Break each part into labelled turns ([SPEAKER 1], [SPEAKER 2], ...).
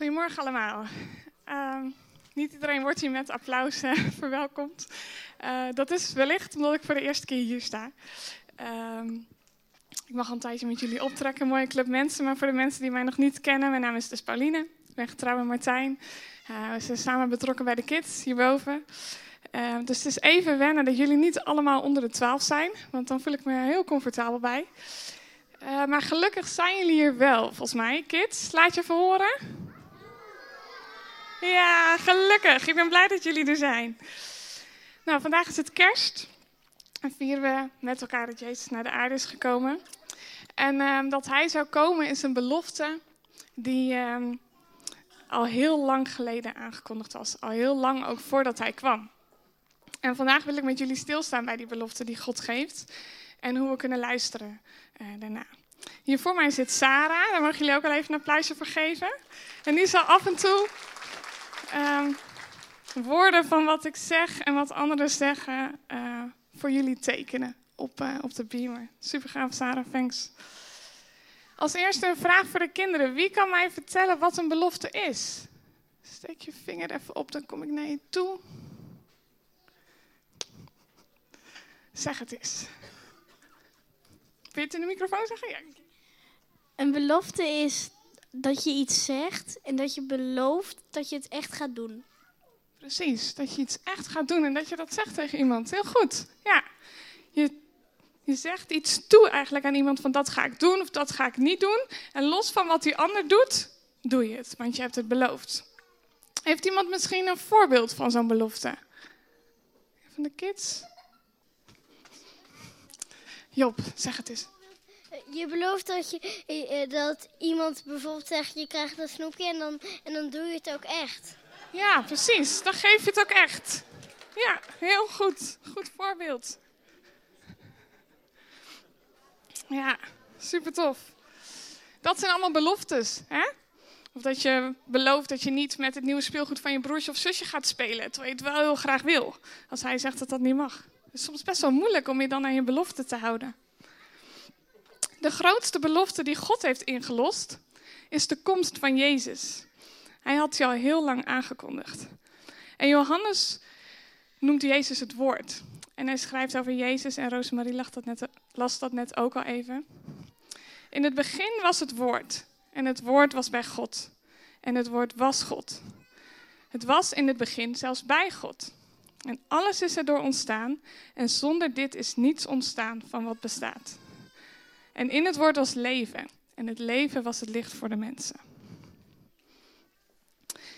[SPEAKER 1] Goedemorgen allemaal. Ehm, niet iedereen wordt hier met applaus verwelkomd. Uh, dat is wellicht omdat ik voor de eerste keer hier sta. Ehm, ik mag al een tijdje met jullie optrekken, mooie club mensen. Maar voor de mensen die mij nog niet kennen, mijn naam is dus Pauline. Ik ben getrouwd met Martijn. Uh, we zijn samen betrokken bij de kids hierboven. Ehm, dus het is even wennen dat jullie niet allemaal onder de 12 zijn, want dan voel ik me heel comfortabel bij. maar gelukkig zijn jullie hier wel, volgens mij. Kids, laat je even horen. Ja, gelukkig. Ik ben blij dat jullie er zijn. Nou, vandaag is het kerst. En vieren we met elkaar dat Jezus naar de aarde is gekomen. En uh, dat hij zou komen is een belofte die uh, al heel lang geleden aangekondigd was. Al heel lang ook voordat hij kwam. En vandaag wil ik met jullie stilstaan bij die belofte die God geeft. En hoe we kunnen luisteren uh, daarna. Hier voor mij zit Sarah. Daar mogen jullie ook al even een applausje voor geven. En die zal af en toe um, woorden van wat ik zeg en wat anderen zeggen uh, voor jullie tekenen op, uh, op de beamer. Super gaaf, Sarah, thanks. Als eerste een vraag voor de kinderen. Wie kan mij vertellen wat een belofte is? Steek je vinger even op, dan kom ik naar je toe. Zeg het eens. Wil je het in de microfoon zeggen? Ja.
[SPEAKER 2] Een belofte is dat je iets zegt en dat je belooft dat je het echt gaat doen.
[SPEAKER 1] Precies, dat je iets echt gaat doen en dat je dat zegt tegen iemand. Heel goed. Ja, je, je zegt iets toe eigenlijk aan iemand van dat ga ik doen of dat ga ik niet doen. En los van wat die ander doet, doe je het, want je hebt het beloofd. Heeft iemand misschien een voorbeeld van zo'n belofte? Van de kids? Job, zeg het eens.
[SPEAKER 2] Je belooft dat, je, eh, dat iemand bijvoorbeeld zegt, je krijgt een snoepje en dan, en dan doe je het ook echt.
[SPEAKER 1] Ja, precies. Dan geef je het ook echt. Ja, heel goed. Goed voorbeeld. Ja, super tof. Dat zijn allemaal beloftes, hè? Of dat je belooft dat je niet met het nieuwe speelgoed van je broertje of zusje gaat spelen, terwijl je het wel heel graag wil. Als hij zegt dat dat niet mag. Het is soms best wel moeilijk om je dan aan je belofte te houden. De grootste belofte die God heeft ingelost is de komst van Jezus. Hij had die al heel lang aangekondigd. En Johannes noemt Jezus het woord. En hij schrijft over Jezus, en Rosemarie las dat, net, las dat net ook al even. In het begin was het woord. En het woord was bij God. En het woord was God. Het was in het begin zelfs bij God. En alles is erdoor ontstaan. En zonder dit is niets ontstaan van wat bestaat. En in het woord was leven. En het leven was het licht voor de mensen.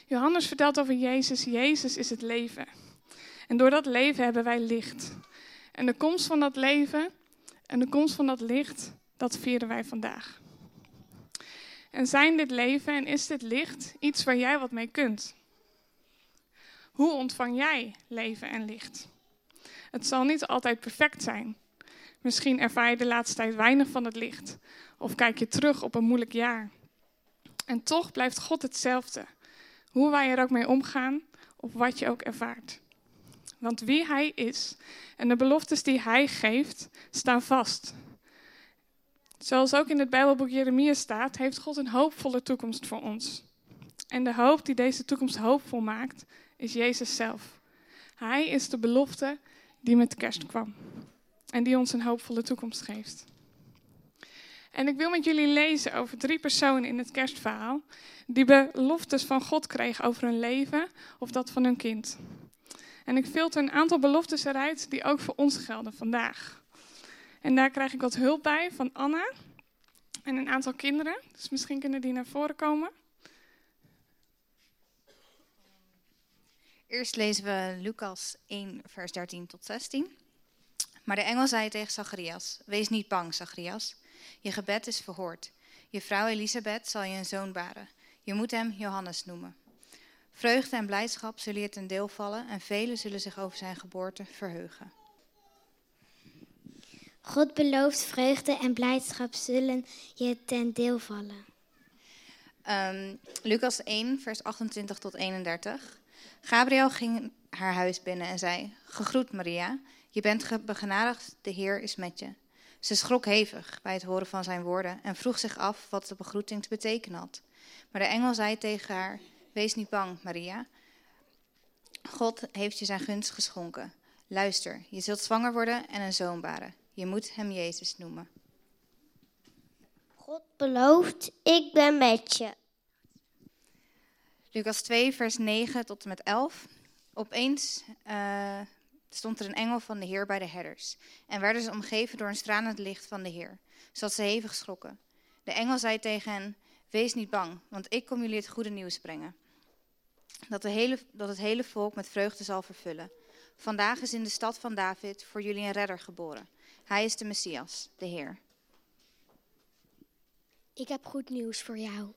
[SPEAKER 1] Johannes vertelt over Jezus. Jezus is het leven. En door dat leven hebben wij licht. En de komst van dat leven en de komst van dat licht, dat vieren wij vandaag. En zijn dit leven en is dit licht iets waar jij wat mee kunt? Hoe ontvang jij leven en licht? Het zal niet altijd perfect zijn. Misschien ervaar je de laatste tijd weinig van het licht. Of kijk je terug op een moeilijk jaar. En toch blijft God hetzelfde. Hoe wij er ook mee omgaan, of wat je ook ervaart. Want wie Hij is en de beloftes die Hij geeft, staan vast. Zoals ook in het Bijbelboek Jeremia staat, heeft God een hoopvolle toekomst voor ons. En de hoop die deze toekomst hoopvol maakt, is Jezus zelf. Hij is de belofte die met kerst kwam en die ons een hoopvolle toekomst geeft. En ik wil met jullie lezen over drie personen in het kerstverhaal die beloftes van God kregen over hun leven of dat van hun kind. En ik filter een aantal beloftes eruit die ook voor ons gelden vandaag. En daar krijg ik wat hulp bij van Anna en een aantal kinderen. Dus misschien kunnen die naar voren komen.
[SPEAKER 3] Eerst lezen we Lucas 1, vers 13 tot 16. Maar de engel zei tegen Zacharias: Wees niet bang, Zacharias. Je gebed is verhoord. Je vrouw Elisabeth zal je een zoon baren. Je moet hem Johannes noemen. Vreugde en blijdschap zullen je ten deel vallen en velen zullen zich over zijn geboorte verheugen.
[SPEAKER 2] God belooft vreugde en blijdschap zullen je ten deel vallen.
[SPEAKER 3] Um, Lucas 1, vers 28 tot 31. Gabriel ging haar huis binnen en zei: Gegroet Maria, je bent begenadigd, de Heer is met je. Ze schrok hevig bij het horen van zijn woorden en vroeg zich af wat de begroeting te betekenen had. Maar de engel zei tegen haar: Wees niet bang, Maria. God heeft je zijn gunst geschonken. Luister, je zult zwanger worden en een zoon baren. Je moet hem Jezus noemen.
[SPEAKER 2] God belooft, ik ben met je.
[SPEAKER 3] Lucas 2, vers 9 tot en met 11. Opeens uh, stond er een engel van de Heer bij de herders en werden ze omgeven door een stralend licht van de Heer, zodat ze hevig schrokken. De engel zei tegen hen: Wees niet bang, want ik kom jullie het goede nieuws brengen. Dat, de hele, dat het hele volk met vreugde zal vervullen. Vandaag is in de stad van David voor jullie een redder geboren. Hij is de Messias, de Heer.
[SPEAKER 2] Ik heb goed nieuws voor jou.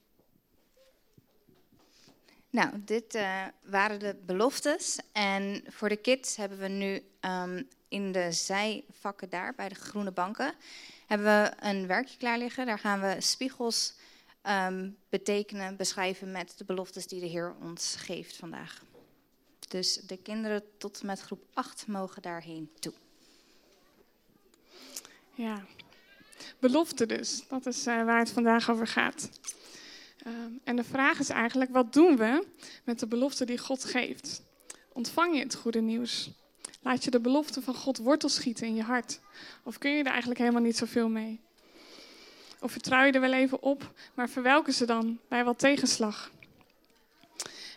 [SPEAKER 3] Nou, dit uh, waren de beloftes. En voor de kids hebben we nu um, in de zijvakken daar, bij de groene banken, hebben we een werkje klaar liggen. Daar gaan we spiegels um, betekenen, beschrijven met de beloftes die de Heer ons geeft vandaag. Dus de kinderen tot met groep 8 mogen daarheen toe.
[SPEAKER 1] Ja, belofte dus. Dat is uh, waar het vandaag over gaat. Ehm, en de vraag is eigenlijk, wat doen we met de belofte die God geeft? Ontvang je het goede nieuws? Laat je de belofte van God wortel schieten in je hart? Of kun je er eigenlijk helemaal niet zoveel mee? Of vertrouw je er wel even op, maar verwelken ze dan bij wat tegenslag?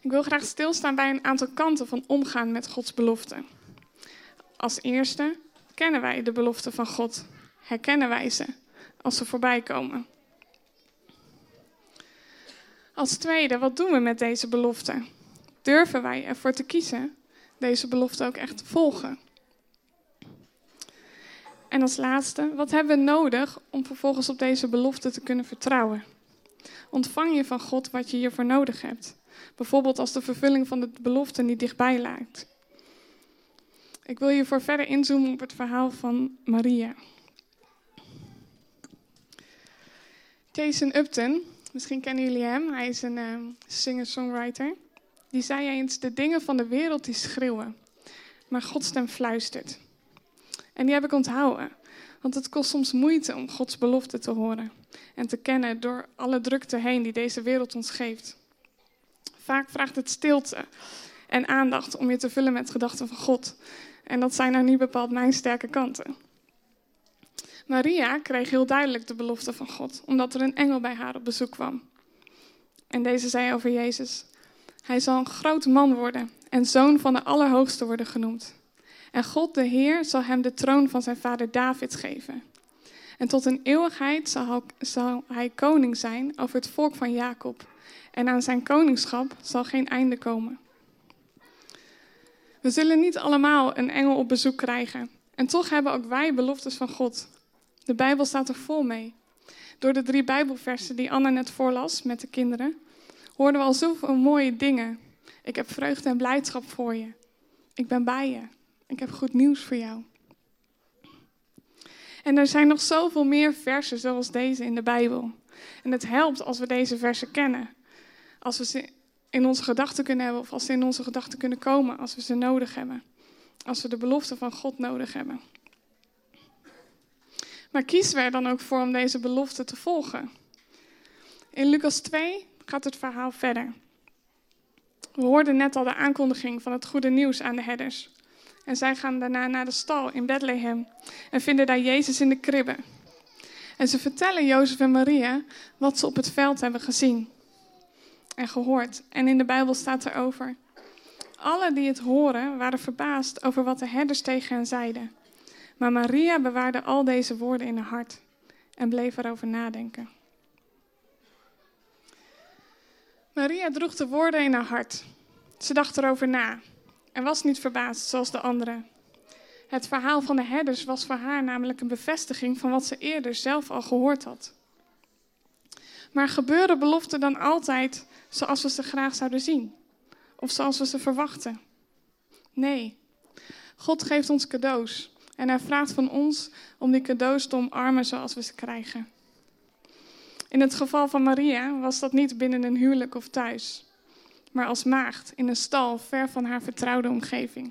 [SPEAKER 1] Ik wil graag stilstaan bij een aantal kanten van omgaan met Gods belofte. Als eerste kennen wij de belofte van God. Herkennen wij ze als ze voorbij komen. Als tweede, wat doen we met deze belofte? Durven wij ervoor te kiezen deze belofte ook echt te volgen? En als laatste, wat hebben we nodig om vervolgens op deze belofte te kunnen vertrouwen? Ontvang je van God wat je hiervoor nodig hebt? Bijvoorbeeld als de vervulling van de belofte niet dichtbij lijkt. Ik wil hiervoor verder inzoomen op het verhaal van Maria. Jason Upton Misschien kennen jullie hem. Hij is een uh, singer-songwriter. Die zei eens: De dingen van de wereld die schreeuwen, maar Gods stem fluistert. En die heb ik onthouden. Want het kost soms moeite om Gods belofte te horen en te kennen door alle drukte heen die deze wereld ons geeft. Vaak vraagt het stilte en aandacht om je te vullen met gedachten van God. En dat zijn nou niet bepaald mijn sterke kanten. Maria kreeg heel duidelijk de belofte van God, omdat er een engel bij haar op bezoek kwam. En deze zei over Jezus: Hij zal een groot man worden en zoon van de Allerhoogste worden genoemd. En God de Heer zal hem de troon van zijn vader David geven. En tot een eeuwigheid zal, hij koning zijn over het volk van Jacob. En aan zijn koningschap zal geen einde komen. We zullen niet allemaal een engel op bezoek krijgen. En toch hebben ook wij beloftes van God. De Bijbel staat er vol mee. Door de drie Bijbelversen die Anna net voorlas met de kinderen, hoorden we al zoveel mooie dingen. Ik heb vreugde en blijdschap voor je. Ik ben bij je. Ik heb goed nieuws voor jou. En er zijn nog zoveel meer versen zoals deze in de Bijbel. En het helpt als we deze versen kennen. Als we ze in onze gedachten kunnen hebben of als ze in onze gedachten kunnen komen als we ze nodig hebben. Als we de belofte van God nodig hebben. Maar kiezen er dan ook voor om deze belofte te volgen? In Lucas 2 gaat het verhaal verder. We hoorden net al de aankondiging van het goede nieuws aan de herders. En zij gaan daarna naar de stal in Bethlehem en vinden daar Jezus in de kribbe. En ze vertellen Jozef en Maria wat ze op het veld hebben gezien en gehoord. En in de Bijbel staat erover. Alle die het horen waren verbaasd over wat de herders tegen hen zeiden. Maar Maria bewaarde al deze woorden in haar hart en bleef erover nadenken. Maria droeg de woorden in haar hart. Ze dacht erover na en was niet verbaasd zoals de anderen. Het verhaal van de herders was voor haar namelijk een bevestiging van wat ze eerder zelf al gehoord had. Maar gebeuren beloften dan altijd zoals we ze graag zouden zien? Of zoals we ze verwachten? Nee. God geeft ons cadeaus en hij vraagt van ons om die cadeaus te omarmen zoals we ze krijgen. In het geval van Maria was dat niet binnen een huwelijk of thuis, maar als maagd in een stal ver van haar vertrouwde omgeving.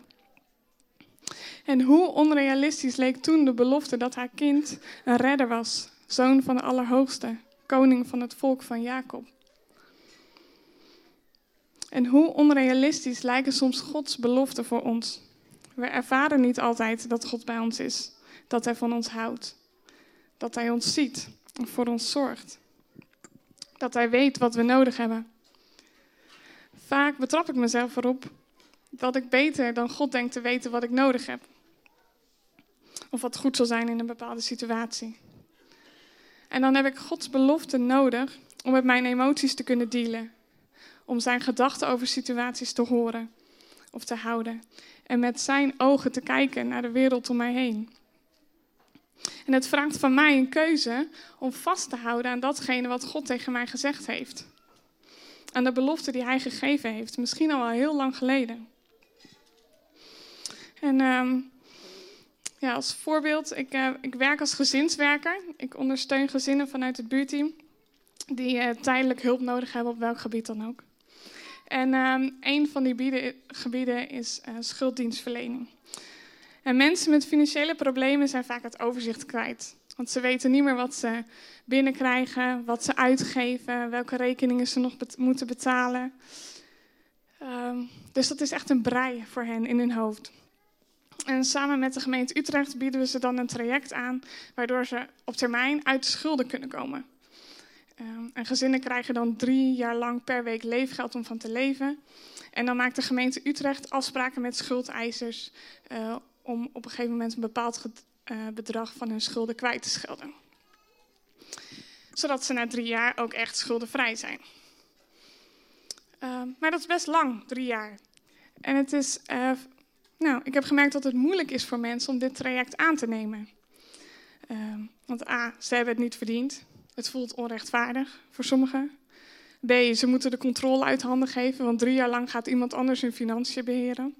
[SPEAKER 1] En hoe onrealistisch leek toen de belofte dat haar kind een redder was, zoon van de Allerhoogste, koning van het volk van Jacob. En hoe onrealistisch lijken soms Gods beloften voor ons. We ervaren niet altijd dat God bij ons is, dat Hij van ons houdt, dat Hij ons ziet en voor ons zorgt, dat Hij weet wat we nodig hebben. Vaak betrap ik mezelf erop dat ik beter dan God denk te weten wat ik nodig heb. Of wat goed zal zijn in een bepaalde situatie. En dan heb ik Gods belofte nodig om met mijn emoties te kunnen dealen. Om zijn gedachten over situaties te horen of te houden. En met zijn ogen te kijken naar de wereld om mij heen. En het vraagt van mij een keuze om vast te houden aan datgene wat God tegen mij gezegd heeft. Aan de belofte die hij gegeven heeft, misschien al wel heel lang geleden. En ehm, ja, als voorbeeld, ik, uh, ik werk als gezinswerker. Ik ondersteun gezinnen vanuit het buurteam die uh, tijdelijk hulp nodig hebben op welk gebied dan ook. En um, een van die bieden, gebieden is uh, schulddienstverlening. En mensen met financiële problemen zijn vaak het overzicht kwijt. Want ze weten niet meer wat ze binnenkrijgen, wat ze uitgeven, welke rekeningen ze nog moeten betalen. Um, dus dat is echt een brei voor hen in hun hoofd. En samen met de gemeente Utrecht bieden we ze dan een traject aan, waardoor ze op termijn uit de schulden kunnen komen. Um, en gezinnen krijgen dan drie jaar lang per week leefgeld om van te leven. En dan maakt de gemeente Utrecht afspraken met schuldeisers uh, om op een gegeven moment een bepaald uh, bedrag van hun schulden kwijt te schelden. Zodat ze na drie jaar ook echt schuldenvrij zijn. Uh, maar dat is best lang, drie jaar. En het is uh, nou, ik heb gemerkt dat het moeilijk is voor mensen om dit traject aan te nemen. Uh, want A, ze hebben het niet verdiend. Het voelt onrechtvaardig voor sommigen. B, ze moeten de controle uit handen geven, want drie jaar lang gaat iemand anders hun financiën beheren.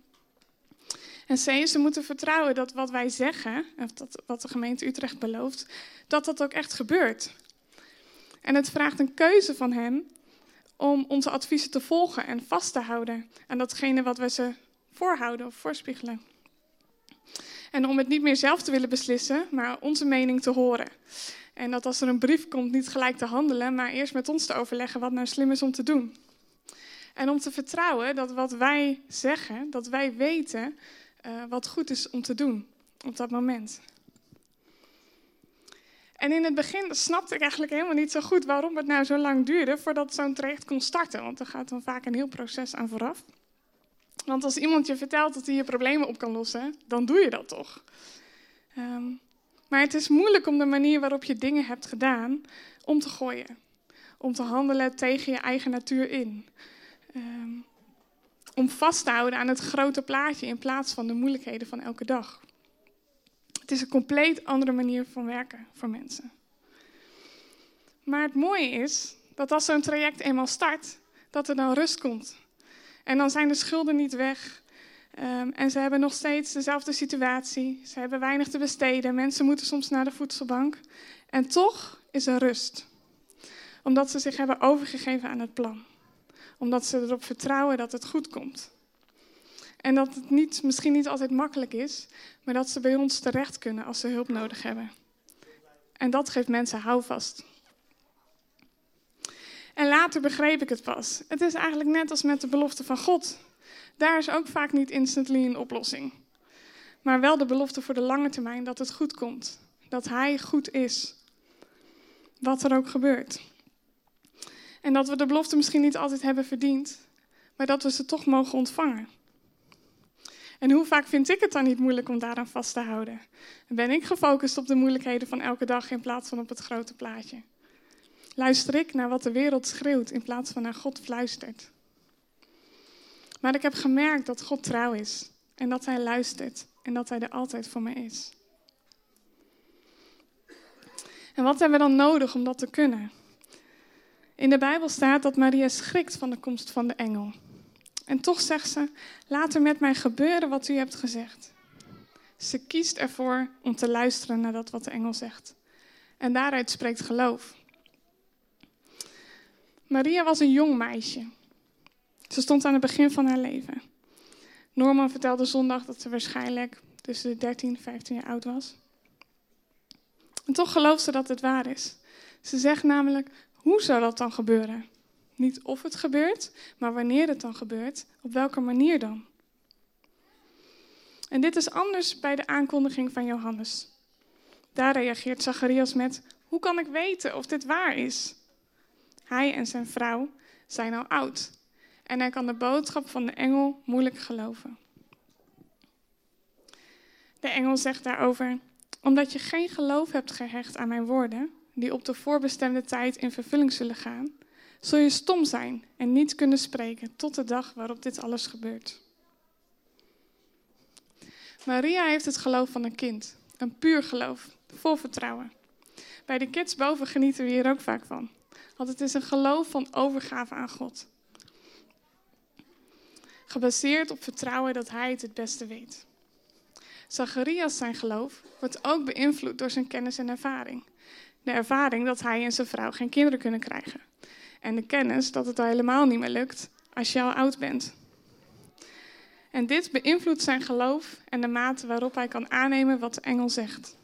[SPEAKER 1] En C, ze moeten vertrouwen dat wat wij zeggen, of dat, wat de gemeente Utrecht belooft, dat dat ook echt gebeurt. En het vraagt een keuze van hen om onze adviezen te volgen en vast te houden aan datgene wat we ze voorhouden of voorspiegelen. En om het niet meer zelf te willen beslissen, maar onze mening te horen. En dat als er een brief komt, niet gelijk te handelen, maar eerst met ons te overleggen wat nou slim is om te doen. En om te vertrouwen dat wat wij zeggen, dat wij weten uh, wat goed is om te doen op dat moment. En in het begin snapte ik eigenlijk helemaal niet zo goed waarom het nou zo lang duurde voordat zo'n traject kon starten. Want er gaat dan vaak een heel proces aan vooraf. Want als iemand je vertelt dat hij je problemen op kan lossen, dan doe je dat toch. Um, maar het is moeilijk om de manier waarop je dingen hebt gedaan om te gooien. Om te handelen tegen je eigen natuur in. Um, om vast te houden aan het grote plaatje in plaats van de moeilijkheden van elke dag. Het is een compleet andere manier van werken voor mensen. Maar het mooie is dat als zo'n traject eenmaal start, dat er dan rust komt. En dan zijn de schulden niet weg. Um, en ze hebben nog steeds dezelfde situatie. Ze hebben weinig te besteden. Mensen moeten soms naar de voedselbank. En toch is er rust. Omdat ze zich hebben overgegeven aan het plan. Omdat ze erop vertrouwen dat het goed komt. En dat het niet, misschien niet altijd makkelijk is, maar dat ze bij ons terecht kunnen als ze hulp nodig hebben. En dat geeft mensen houvast. En later begreep ik het pas. Het is eigenlijk net als met de belofte van God. Daar is ook vaak niet instantly een oplossing. Maar wel de belofte voor de lange termijn dat het goed komt. Dat Hij goed is. Wat er ook gebeurt. En dat we de belofte misschien niet altijd hebben verdiend, maar dat we ze toch mogen ontvangen. En hoe vaak vind ik het dan niet moeilijk om daaraan vast te houden? Ben ik gefocust op de moeilijkheden van elke dag in plaats van op het grote plaatje? Luister ik naar wat de wereld schreeuwt in plaats van naar God fluistert? Maar ik heb gemerkt dat God trouw is en dat Hij luistert en dat Hij er altijd voor me is. En wat hebben we dan nodig om dat te kunnen? In de Bijbel staat dat Maria schrikt van de komst van de engel. En toch zegt ze: Laat er met mij gebeuren wat u hebt gezegd. Ze kiest ervoor om te luisteren naar dat wat de engel zegt. En daaruit spreekt geloof. Maria was een jong meisje. Ze stond aan het begin van haar leven. Norman vertelde zondag dat ze waarschijnlijk tussen de 13 en 15 jaar oud was. En toch gelooft ze dat het waar is. Ze zegt namelijk: hoe zou dat dan gebeuren? Niet of het gebeurt, maar wanneer het dan gebeurt, op welke manier dan. En dit is anders bij de aankondiging van Johannes. Daar reageert Zacharias met: Hoe kan ik weten of dit waar is? Hij en zijn vrouw zijn al oud en hij kan de boodschap van de engel moeilijk geloven. De engel zegt daarover: Omdat je geen geloof hebt gehecht aan mijn woorden, die op de voorbestemde tijd in vervulling zullen gaan, zul je stom zijn en niet kunnen spreken tot de dag waarop dit alles gebeurt. Maria heeft het geloof van een kind, een puur geloof, vol vertrouwen. Bij de kids boven genieten we hier ook vaak van. Want het is een geloof van overgave aan God. Gebaseerd op vertrouwen dat Hij het het beste weet. Zacharias zijn geloof wordt ook beïnvloed door zijn kennis en ervaring. De ervaring dat hij en zijn vrouw geen kinderen kunnen krijgen. En de kennis dat het al helemaal niet meer lukt als je al oud bent. En dit beïnvloedt zijn geloof en de mate waarop hij kan aannemen wat de engel zegt.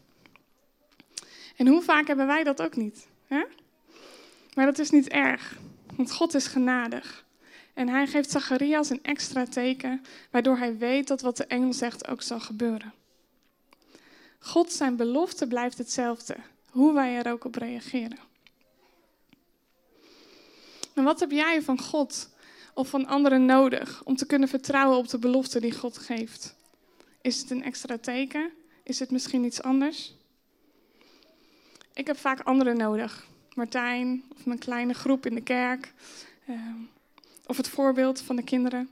[SPEAKER 1] En hoe vaak hebben wij dat ook niet? Hè? Maar dat is niet erg, want God is genadig. En hij geeft Zacharias een extra teken, waardoor hij weet dat wat de engel zegt ook zal gebeuren. God zijn belofte blijft hetzelfde, hoe wij er ook op reageren. En wat heb jij van God of van anderen nodig om te kunnen vertrouwen op de belofte die God geeft? Is het een extra teken? Is het misschien iets anders? Ik heb vaak anderen nodig. Martijn of mijn kleine groep in de kerk. Of het voorbeeld van de kinderen.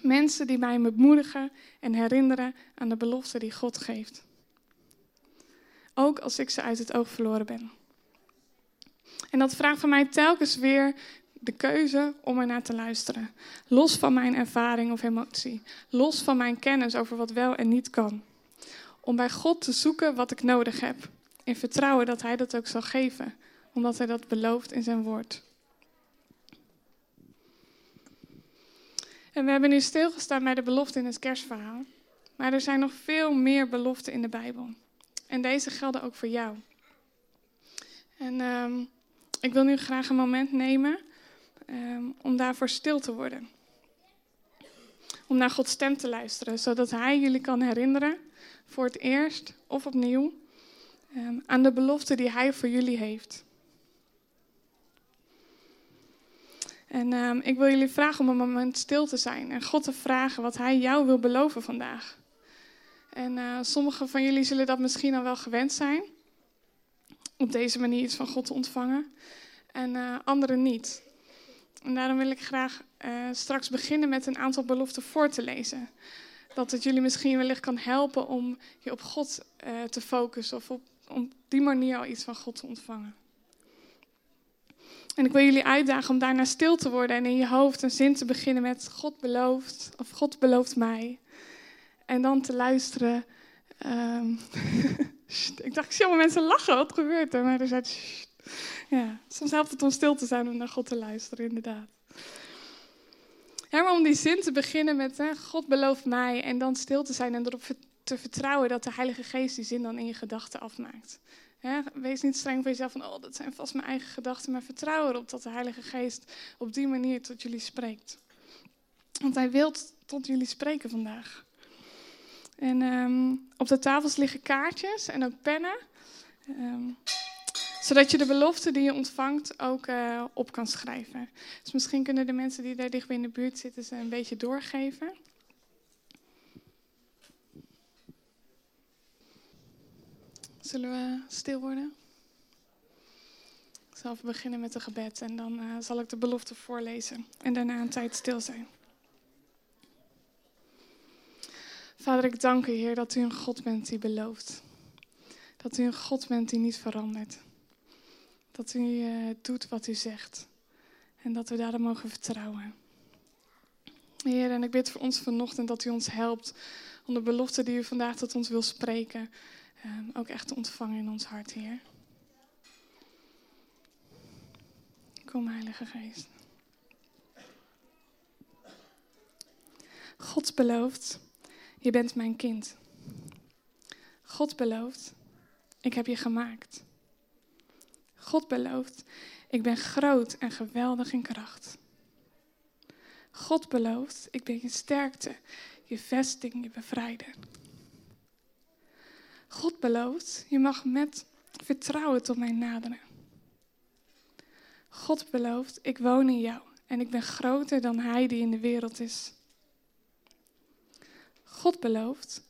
[SPEAKER 1] Mensen die mij bemoedigen en herinneren aan de belofte die God geeft. Ook als ik ze uit het oog verloren ben. En dat vraagt van mij telkens weer de keuze om er naar te luisteren. Los van mijn ervaring of emotie. Los van mijn kennis over wat wel en niet kan. Om bij God te zoeken wat ik nodig heb. In vertrouwen dat Hij dat ook zal geven. Omdat Hij dat belooft in zijn woord. En we hebben nu stilgestaan bij de belofte in het kerstverhaal. Maar er zijn nog veel meer beloften in de Bijbel. En deze gelden ook voor jou. En ehm, ik wil nu graag een moment nemen um, om daarvoor stil te worden. Om naar Gods stem te luisteren, zodat Hij jullie kan herinneren, voor het eerst of opnieuw, um, aan de belofte die Hij voor jullie heeft. En um, ik wil jullie vragen om een moment stil te zijn en God te vragen wat Hij jou wil beloven vandaag. En uh, sommigen van jullie zullen dat misschien al wel gewend zijn, op deze manier iets van God te ontvangen, en uh, anderen niet. En daarom wil ik graag uh, straks beginnen met een aantal beloften voor te lezen. Dat het jullie misschien wellicht kan helpen om je op God te focussen of op, op die manier al iets van God te ontvangen. En ik wil jullie uitdagen om daarna stil te worden en in je hoofd een zin te beginnen met God belooft of God belooft mij. En dan te luisteren. Um, ik dacht, ik zie allemaal mensen lachen, wat gebeurt er? Maar er zijn. Ja, soms helpt het om stil te zijn om naar God te luisteren, inderdaad. Ja, maar om die zin te beginnen met hè, God belooft mij en dan stil te zijn en erop te vertrouwen dat de Heilige Geest die zin dan in je gedachten afmaakt. wees niet streng voor jezelf van, oh, dat zijn vast mijn eigen gedachten, maar vertrouw erop dat de Heilige Geest op die manier tot jullie spreekt. Want Hij wil tot jullie spreken vandaag. En um, op de tafels liggen kaartjes en ook pennen. Um, zodat je de belofte die je ontvangt ook uh, op kan schrijven. Dus misschien kunnen de mensen die daar dichtbij in de buurt zitten ze een beetje doorgeven. Zullen we stil worden? Ik zal even beginnen met een gebed en dan uh, zal ik de belofte voorlezen. En daarna een tijd stil zijn. Vader, ik dank u, Heer, dat u een God bent die belooft. Dat u een God bent die niet verandert. Dat u uh, doet wat u zegt. En dat we daarom mogen vertrouwen. Heer, en ik bid voor ons vanochtend dat u ons helpt om de belofte die u vandaag tot ons wil spreken, um, ook echt te ontvangen in ons hart, Heer. Kom, Heilige Geest. God belooft je bent mijn kind. God belooft, ik heb je gemaakt. God belooft, ik ben groot en geweldig in kracht. God belooft, ik ben je sterkte, je vesting, je bevrijder. God belooft, je mag met vertrouwen tot mij naderen. God belooft, ik woon in jou en ik ben groter dan hij die in de wereld is. God belooft,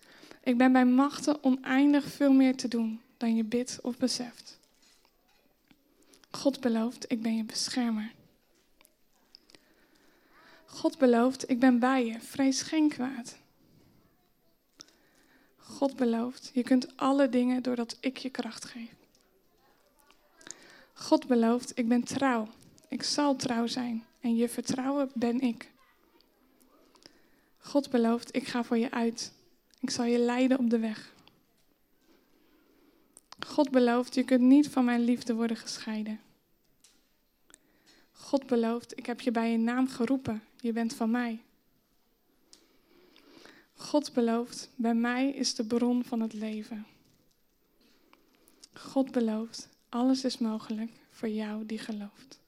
[SPEAKER 1] ik ben bij machten oneindig veel meer te doen dan je bidt of beseft. God belooft, ik ben je beschermer. God belooft, ik ben bij je, vrees geen kwaad. God belooft, je kunt alle dingen doordat ik je kracht geef. God belooft, ik ben trouw. Ik zal trouw zijn en je vertrouwen ben ik. God belooft, ik ga voor je uit. Ik zal je leiden op de weg. God belooft, je kunt niet van mijn liefde worden gescheiden. God belooft, ik heb je bij je naam geroepen. Je bent van mij. God belooft, bij mij is de bron van het leven. God belooft, alles is mogelijk voor jou die gelooft.